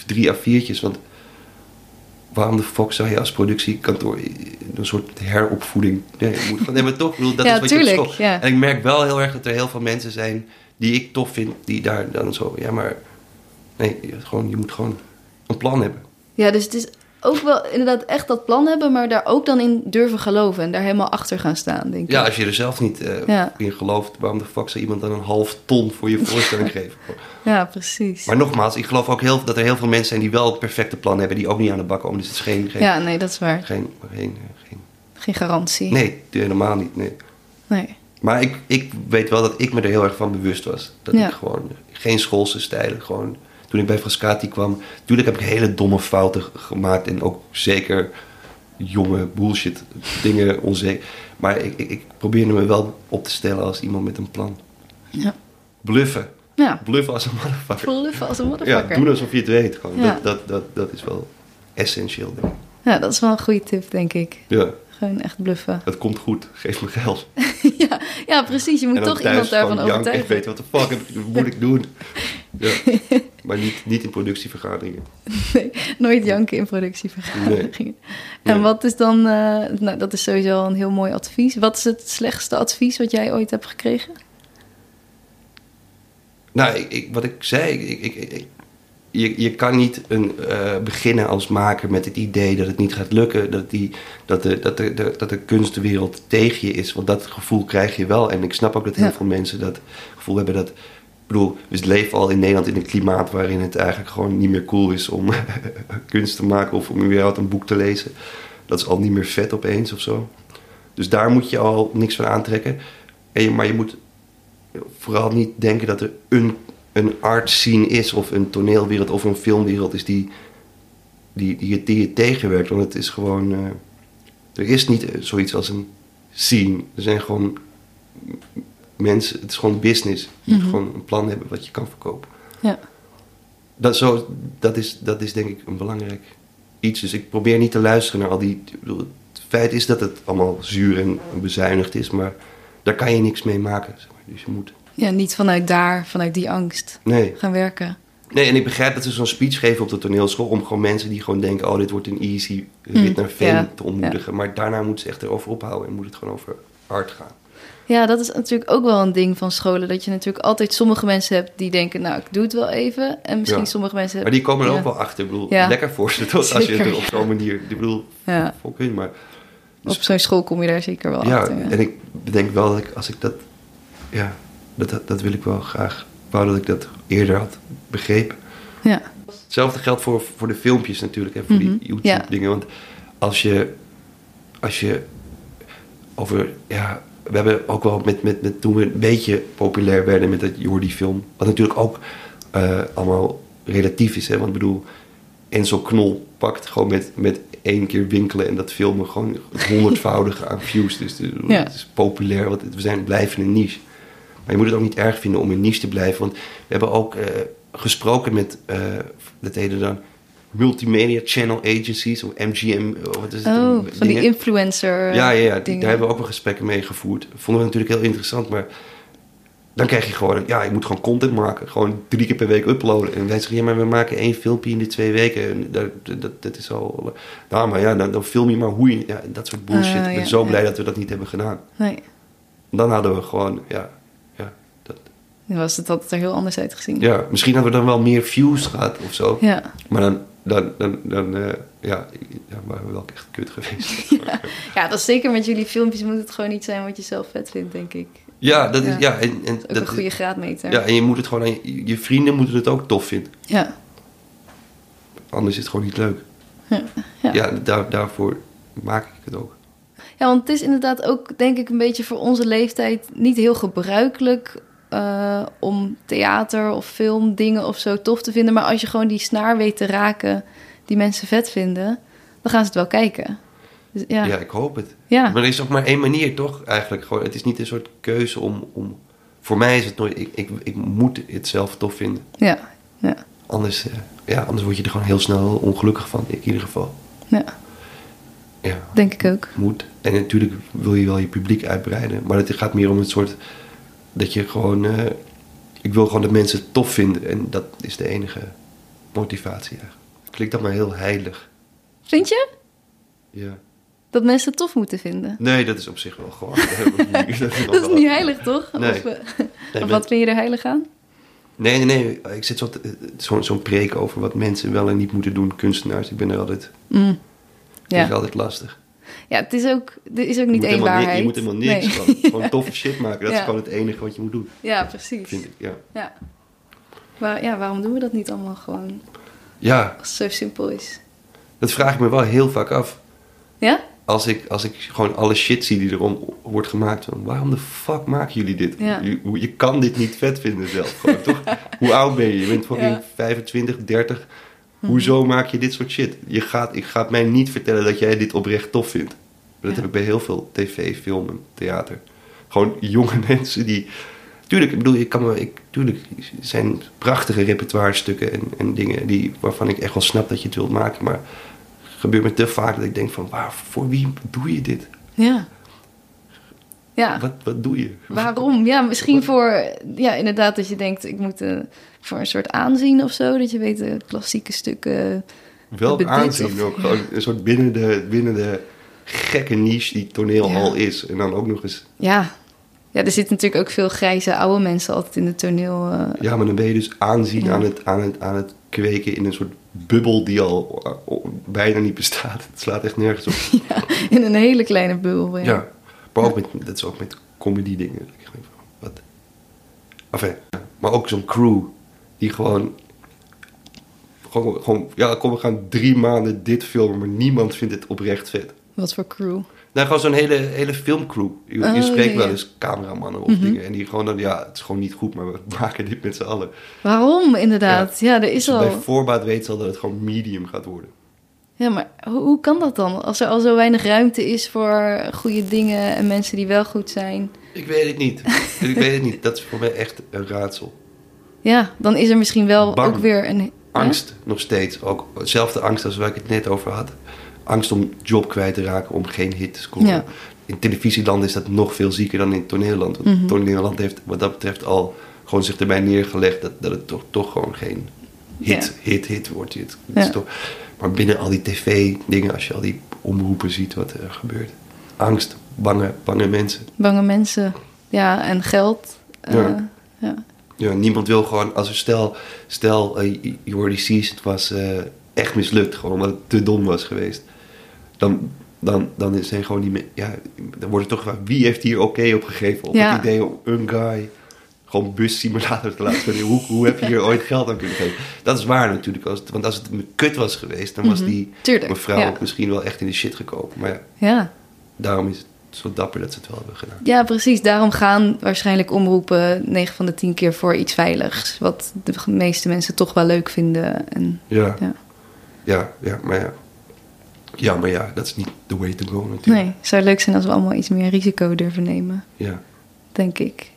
drie A4'tjes. Want waarom de fuck zou je als productiekantoor een soort heropvoeding... Nee, je moet nee maar toch, ik bedoel, dat Ja, is wat je op school... ja. En ik merk wel heel erg dat er heel veel mensen zijn die ik tof vind, die daar dan zo... Ja, maar nee, gewoon, je moet gewoon een plan hebben. Ja, dus het is ook wel inderdaad echt dat plan hebben, maar daar ook dan in durven geloven en daar helemaal achter gaan staan, denk ik. Ja, als je er zelf niet eh, Ja. in gelooft, waarom de fuck zou iemand dan een half ton voor je voorstelling geven? Ja, precies. Maar nogmaals, ik geloof ook heel, dat er heel veel mensen zijn die wel het perfecte plan hebben, die ook niet aan de bak komen. Dus het is geen. geen, Ja, nee, dat is waar. geen, geen, geen Geen garantie. nee, helemaal niet. Nee. Nee. Maar ik, ik weet wel dat ik me er heel erg van bewust was. Dat Ja. ik gewoon geen schoolse stijlen, gewoon. Toen ik bij Frascati kwam, natuurlijk heb ik hele domme fouten gemaakt en ook zeker jonge bullshit dingen onzeker. Maar ik, ik, ik probeerde me wel op te stellen als iemand met een plan. Ja. Bluffen. Ja. Bluffen als een motherfucker. Bluffen als een Ja, motherfucker. doen alsof je het weet. Gewoon. Ja. Dat, dat, dat, dat is wel essentieel. Denk ik. Ja, dat is wel een goede tip, denk ik. Ja, Gewoon echt bluffen. het komt goed. Geef me geld. ja, ja, precies. Je moet toch iemand daarvan janken. Ik overtuigen. weet wat de fuck moet ik doen. Ja. Maar niet, niet in productievergaderingen. Nee, nooit janken in productievergaderingen. En Nee. wat is dan, eh, nou dat is sowieso al een heel mooi advies. Wat is het slechtste advies wat jij ooit hebt gekregen? Nou, ik, ik- wat ik zei, ik, ik, je, je kan niet een, eh, beginnen als maker met het idee dat het niet gaat lukken. Dat, die, dat, de, dat, de, de- dat de kunstwereld tegen je is. Want dat gevoel krijg je wel. En ik snap ook dat heel Ja. veel mensen dat gevoel hebben dat... Ik bedoel, we leven al in Nederland in een klimaat waarin het eigenlijk gewoon niet meer cool is om kunst te maken of om überhaupt een boek te lezen. Dat is al niet meer vet opeens of zo. Dus daar moet je al niks van aantrekken. En maar je moet vooral niet denken dat er een, een art scene is of een toneelwereld of een filmwereld is die, die, die, je, tegenwerkt. Want het is gewoon. eh, er is niet zoiets als een scene. Er zijn gewoon mensen. Het is gewoon business. Je moet Mhm. gewoon een plan hebben wat je kan verkopen. Ja. Dat, zo, dat, is, dat is denk ik een belangrijk iets. Dus ik probeer niet te luisteren naar al die. bedoel, Het feit is dat het allemaal zuur en bezuinigd is, maar daar kan je niks mee maken. zeg maar. Dus je moet. ja, niet vanuit daar, vanuit die angst Nee. gaan werken. Nee, en ik begrijp dat ze zo'n speech geven op de toneelschool om gewoon mensen die gewoon denken: oh, dit wordt een easy rit Mm, naar fame te ontmoedigen. Maar daarna moeten ze echt erover ophouden en moet het gewoon over art gaan. Ja, dat is natuurlijk ook wel een ding van scholen. Dat je natuurlijk altijd sommige mensen hebt die denken, nou, ik doe het wel even. En misschien Ja. sommige mensen Maar die komen er ja. ook wel achter. Ik bedoel, Ja. lekker voor ze toch, als je het er op ja. zo'n manier. Ik bedoel, Ja, hun, maar. op zo'n school kom je daar zeker wel Ja, achter. en ik bedenk wel dat ik, als ik dat, ja, dat, dat, dat wil ik wel graag. Wou dat ik dat eerder had begrepen. ja. Hetzelfde geldt voor, voor de filmpjes natuurlijk en voor Mhm, die YouTube ja. dingen. Want als je, als je over, ja, we hebben ook wel met, met, met toen we een beetje populair werden met dat Jordi film. Wat natuurlijk ook eh, allemaal relatief is. Hè? Want ik bedoel, Enzo Knol pakt gewoon met, met één keer winkelen en dat filmen gewoon honderdvoudig aan views. Dus het, Ja. is populair, want we zijn blijven een niche. Maar je moet het ook niet erg vinden om een niche te blijven. Want we hebben ook eh, gesproken met, eh dat heette dan Multimedia Channel Agencies, of MGM, of wat is het? Oh, van die influencer Ja, ja, ja die- daar hebben we ook wel gesprekken mee gevoerd. Vonden we natuurlijk heel interessant, maar dan krijg je gewoon, ja, je moet gewoon content maken. Gewoon drie keer per week uploaden. En wij zeggen, ja, maar we maken één filmpje in de twee weken. En dat, dat, dat is al... Nou, maar ja, dan, dan film je maar hoe je... Ja, dat soort bullshit. Ah, ik ben ja, zo ja. blij dat we dat niet hebben gedaan. Nee, Dan hadden we gewoon, ja... Ja, dat, dan was het altijd er heel anders uitgezien. ja misschien hadden we dan wel meer views gehad of zo. Ja. Maar dan, dan, dan, dan eh, ja, ja, waren we wel echt kut geweest. Ja, dat is zeker met jullie filmpjes moet het gewoon niet zijn wat je zelf vet vindt, denk ik. Ja, dat is... Ja. Ja, en, en Ook dat, een goede graadmeter. Ja, en je moet het gewoon aan je, je vrienden moeten het ook tof vinden. Ja. Anders is het gewoon niet leuk. Ja. Ja. Ja, daar, daarvoor maak ik het ook. Ja, want het is inderdaad ook, denk ik, een beetje voor onze leeftijd niet heel gebruikelijk eh, om theater of film dingen of zo tof te vinden. Maar als je gewoon die snaar weet te raken die mensen vet vinden, dan gaan ze het wel kijken. Dus, ja. Ja. Ik hoop het. Ja. Maar er is ook maar één manier, toch? Eigenlijk gewoon. Het is niet een soort keuze om. om voor mij is het nooit. Ik, ik, ik moet het zelf tof vinden. Ja. Ja. Anders, eh, ja, anders word je er gewoon heel snel ongelukkig van. In ieder geval. Ja. Ja, Denk ik ook. moet. En natuurlijk wil je wel je publiek uitbreiden. Maar het gaat meer om het soort. Dat je gewoon. eh, ik wil gewoon dat mensen het tof vinden. En dat is de enige motivatie eigenlijk. Klinkt dat maar heel heilig. Vind je? Ja. Dat mensen het tof moeten vinden. Nee, dat is op zich wel gewoon. dat is, Dat niet heilig, toch? Nee. Of, eh, Nee, of wat vind je er heilig aan? Nee, nee, nee. Ik zit zo zo'n preek over wat mensen wel en niet moeten doen, kunstenaars. Ik ben er altijd, Mm. dat is Ja. altijd lastig. Ja, het is ook, er is ook niet één waarheid. je moet helemaal niks. Nee. Gewoon, gewoon toffe shit maken. Dat Ja. is gewoon het enige wat je moet doen, Ja, precies. vind ik. Ja, Ja. Waar, ja, waarom doen we dat niet allemaal gewoon ja als het zo simpel is? dat vraag ik me wel heel vaak af. Ja? Als ik, als ik gewoon alle shit zie die erom wordt gemaakt. Van, waarom de fuck maken jullie dit? Ja. Je, je kan dit niet vet vinden zelf. Gewoon, toch? Hoe oud ben je? Je bent fucking Ja. Mhm. 25, 30. Hoezo maak je dit soort shit? Je gaat, ik ga mij niet vertellen dat jij dit oprecht tof vindt. Dat heb ik bij heel veel tv, film en theater. Gewoon jonge mensen die... Tuurlijk, ik bedoel, ik kan me, ik, tuurlijk er zijn prachtige repertoirestukken en, en dingen die, waarvan ik echt wel snap dat je het wilt maken. Maar het gebeurt me te vaak dat ik denk van, waar, voor wie doe je dit? Ja. Ja, Wat, wat doe je? waarom? Ja, misschien voor, ja, inderdaad, dat je denkt, ik moet eh, voor een soort aanzien of zo. Dat je weet, de klassieke stukken. Bedit aanzien of- ook. Gewoon een soort binnen de, binnen de gekke niche die toneel Ja. al is. En dan ook nog eens... Ja. ja, er zitten natuurlijk ook veel grijze oude mensen altijd in de toneel. eh, Ja, maar dan ben je dus aanzien Ja. aan, het, aan, het, aan het kweken in een soort bubbel die al eh, bijna niet bestaat. Het slaat echt nergens op. in een hele kleine bubbel. Ja. Ja. Maar ook met, dat is ook met comedy dingen. Wat? Enfin, maar ook zo'n crew die gewoon... Gewoon, gewoon, ja, kom, we gaan drie maanden dit filmen, maar niemand vindt het oprecht vet. Wat voor crew. Nou, gewoon zo'n hele, hele filmcrew. Je, je Oh, spreekt ja, wel eens cameramannen of dingen. En die gewoon dan, ja, het is gewoon niet goed, maar we maken dit met z'n allen. Waarom, inderdaad? Ja, er is Dus bij al. voorbaat weet ze al dat het gewoon medium gaat worden. Ja, maar hoe, hoe kan dat dan? Als er al zo weinig ruimte is voor goede dingen en mensen die wel goed zijn. Ik weet het niet. ik weet het niet. Dat is voor mij echt een raadsel. Ja, dan is er misschien wel Bang. ook weer een... Angst nog steeds. Ook hetzelfde angst als waar ik het net over had. Angst om job kwijt te raken, om geen hit te scoren. Ja. In televisieland is dat nog veel zieker dan in toneelland. Want Mhm. toneelland heeft wat dat betreft al gewoon zich erbij neergelegd... dat, dat het toch, toch gewoon geen hit, hit, hit wordt. Het, het is toch, maar binnen al die tv-dingen, als je al die omroepen ziet wat er gebeurt. Angst, bange, bange mensen. Bange mensen. Ja, en geld. eh, Ja. ja. Ja, niemand wil gewoon, als er stel, stel uh, Jordi Seas, het was eh, echt mislukt, gewoon omdat het te dom was geweest. Dan, dan, dan zijn gewoon die, me- ja, dan wordt het toch gevraagd, wie heeft hier oké op gegeven? Op Ja. het idee een guy gewoon bussimulator te laten spelen. Hoe, hoe heb je hier ooit geld aan kunnen geven? Dat is waar natuurlijk, als het, want als het een kut was geweest, dan was Mhm. die Tuurlijk, mevrouw ja. ook misschien wel echt in de shit gekomen. Maar ja, Ja. daarom is het zo dapper dat ze het wel hebben gedaan. Ja, precies. Daarom gaan waarschijnlijk omroepen 9 van de 10 keer voor iets veiligs. Wat de meeste mensen toch wel leuk vinden. En, Ja, ja. ja, ja, maar ja. Ja, maar ja, dat is niet the way to go natuurlijk. Nee, het zou leuk zijn als we allemaal iets meer risico durven nemen, Ja. denk ik.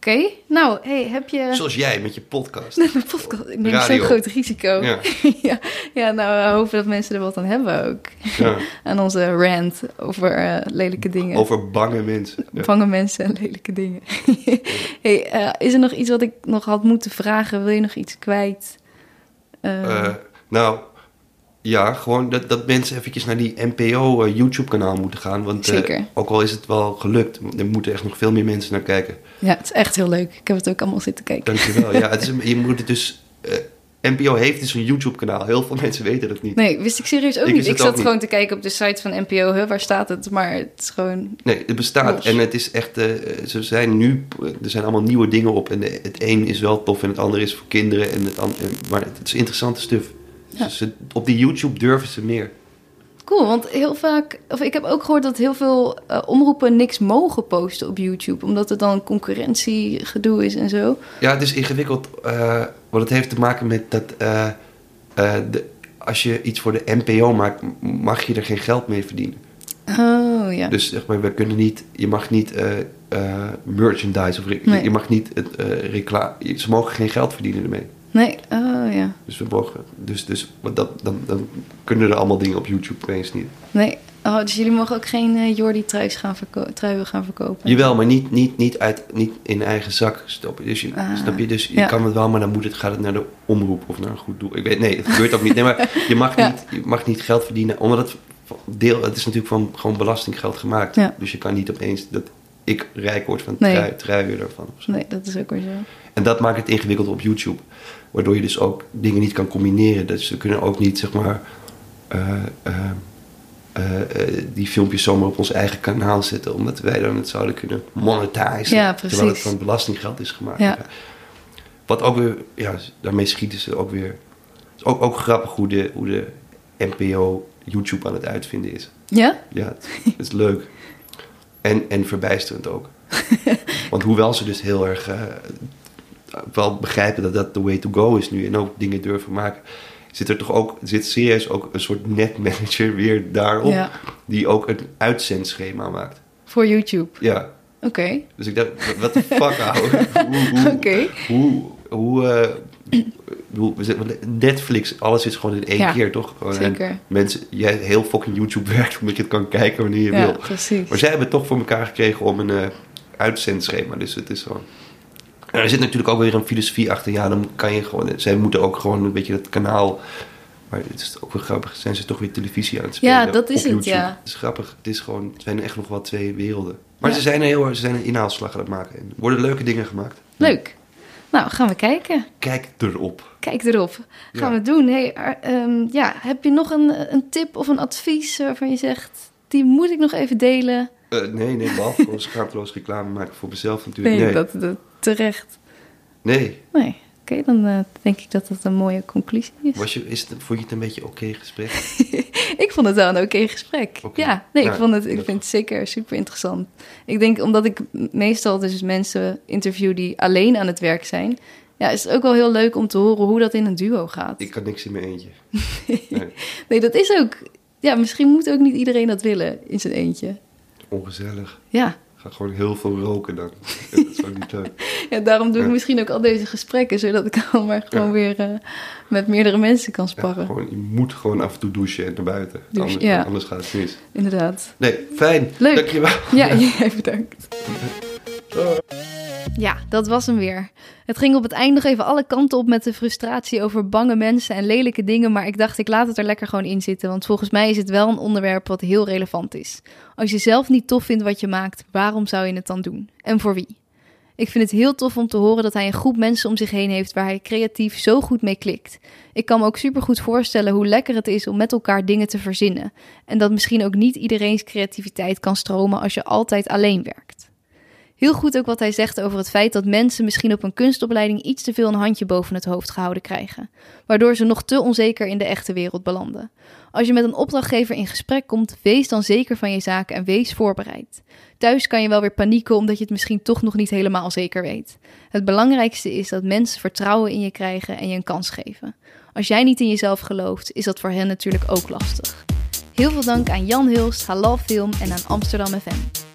Oké, nou, hey, heb je... Zoals jij met je podcast. Een podcast. Ik neem zo'n groot risico. Ja. ja. ja, nou, we hopen dat mensen er wat aan hebben ook. Ja. Aan onze rant over eh, lelijke dingen. Over bange mensen. Ja. Vangen mensen en lelijke dingen. hey, eh, is er nog iets wat ik nog had moeten vragen? Wil je nog iets kwijt? Eh, nou, ja, gewoon dat, dat mensen eventjes naar die NPO eh, YouTube-kanaal moeten gaan. Want eh, Zeker. ook al is het wel gelukt, er moeten echt nog veel meer mensen naar kijken. ja, het is echt heel leuk. Ik heb het ook allemaal zitten kijken. Dankjewel. ja, het is, je moet het dus... eh, NPO heeft dus een YouTube-kanaal. Heel veel mensen weten dat niet. Nee, wist ik serieus ook Ik niet. Ik zat niet. gewoon te kijken op de site van NPO. Huh, waar staat het? Maar het is gewoon... Nee, het bestaat. Los. En het is echt... ze zijn nu... Er zijn allemaal nieuwe dingen op. En het een is wel tof en het andere is voor kinderen. En het an- en- maar het is interessante stuff. Ja. Dus ze- op die YouTube durven ze meer. Cool, want heel vaak... Of ik heb ook gehoord dat heel veel eh, omroepen niks mogen posten op YouTube. Omdat het dan concurrentiegedoe is en zo. Ja, het is ingewikkeld. eh want het heeft te maken met dat... eh, de, als je iets voor de NPO maakt, mag je er geen geld mee verdienen. Oh, ja. Dus zeg maar, we kunnen niet... Je mag niet merchandise of... Nee. Je mag niet het reclame... Ze mogen geen geld verdienen ermee. Nee, oh ja. Dus we mogen... Dus, dus dat, dan, dan kunnen er allemaal dingen op YouTube opeens niet. Nee. Oh, dus jullie mogen ook geen eh, Jordi truis gaan truien gaan verkopen? Jawel, maar niet, niet, niet, uit, niet in eigen zak stoppen. Dus je, Ah, snap je? Dus je ja. kan het wel, maar dan moet het, gaat het naar de omroep of naar een goed doel. Ik weet, nee, het gebeurt ook niet. Nee, maar je mag, Ja. niet, je mag niet geld verdienen, omdat het deel, het is natuurlijk van gewoon belastinggeld gemaakt. Ja. Dus je kan niet opeens dat ik rijk word van Nee. trui, truien. Nee, dat is ook weer zo. En dat maakt het ingewikkeld op YouTube. Waardoor je dus ook dingen niet kan combineren. Dus ze kunnen ook niet, zeg maar, eh, eh, eh, die filmpjes zomaar op ons eigen kanaal zetten. Omdat wij dan het zouden kunnen monetizen. Ja, precies. Terwijl het van belastinggeld is gemaakt. Ja. Wat ook weer, ja, daarmee schieten ze ook weer. Het is ook, ook grappig hoe de, hoe de NPO YouTube aan het uitvinden is. Ja? Ja, het, het is leuk. En, en verbijsterend ook. Want hoewel ze dus heel erg eh, wel begrijpen dat dat the way to go is nu en ook dingen durven maken, zit er toch ook, zit serieus ook een soort netmanager weer daarop, Ja. die ook een uitzendschema maakt. Voor YouTube. Ja, Oké. dus ik dacht, wat de fuck ouwe. Hoe, hoe, Oké. hoe, hoe, eh, Netflix, alles is gewoon in één Ja, keer, toch? En zeker. Mensen, jij heel fucking YouTube werkt omdat je het kan kijken wanneer je Ja, wil. precies. Maar zij hebben het toch voor elkaar gekregen om een eh, uitzendschema. Dus het is gewoon... En er zit natuurlijk ook weer een filosofie achter. Ja, dan kan je gewoon... Zij moeten ook gewoon een beetje het kanaal... Maar het is ook weer grappig. Zijn ze toch weer televisie aan het spelen? Ja, dat is op het, ja. Het is grappig. Het is gewoon... Het zijn echt nog wel twee werelden. Maar Ja. ze zijn er heel erg... Ze zijn een inhaalslag aan het maken. En worden leuke dingen gemaakt. Leuk. Nou, gaan we kijken. Kijk erop. Kijk erop. Gaan Ja. we doen. Hey, ehm, ja, heb je nog een, een tip of een advies waarvan je zegt... die moet ik nog even delen? Eh, nee, nee. Behalve gewoon schaamteloos reclame maken voor mezelf natuurlijk. Nee, Nee. Dat, dat terecht. Nee. Nee. Oké, dan eh, denk ik dat dat een mooie conclusie is. Was je, is het, vond je het een beetje oké gesprek? Ik vond het wel een oké gesprek. Ja, nee, ik, vond het, ik vind het zeker super interessant. Ik denk omdat ik meestal dus mensen interview die alleen aan het werk zijn... Ja, is het ook wel heel leuk om te horen hoe dat in een duo gaat. Ik kan niks in mijn eentje. Nee. Nee, dat is ook... Ja, misschien moet ook niet iedereen dat willen in zijn eentje. Ongezellig. Ja, Ga gewoon heel veel roken dan. dat is ook niet leuk. ja daarom doe ik Ja. misschien ook al deze gesprekken... zodat ik al maar gewoon Ja. weer eh, met meerdere mensen kan Ja, sparren. gewoon, je moet gewoon af en toe douchen en naar buiten. Douche, anders, ja. anders gaat het mis. Inderdaad. Nee, fijn. Leuk. Dankjewel. Ja, jij bedankt. Ja, dat was hem weer. Het ging op het eind nog even alle kanten op met de frustratie over bange mensen en lelijke dingen. Maar ik dacht, ik laat het er lekker gewoon in zitten. Want volgens mij is het wel een onderwerp wat heel relevant is. Als je zelf niet tof vindt wat je maakt, waarom zou je het dan doen? En voor wie? Ik vind het heel tof om te horen dat hij een groep mensen om zich heen heeft waar hij creatief zo goed mee klikt. Ik kan me ook supergoed voorstellen hoe lekker het is om met elkaar dingen te verzinnen. En dat misschien ook niet iedereen's creativiteit kan stromen als je altijd alleen werkt. Heel goed ook wat hij zegt over het feit dat mensen misschien op een kunstopleiding iets te veel een handje boven het hoofd gehouden krijgen, waardoor ze nog te onzeker in de echte wereld belanden. Als je met een opdrachtgever in gesprek komt, wees dan zeker van je zaken en wees voorbereid. Thuis kan je wel weer panieken omdat je het misschien toch nog niet helemaal zeker weet. Het belangrijkste is dat mensen vertrouwen in je krijgen en je een kans geven. Als jij niet in jezelf gelooft, is dat voor hen natuurlijk ook lastig. Heel veel dank aan Jan Hulst, Halal Film en aan Amsterdam FM.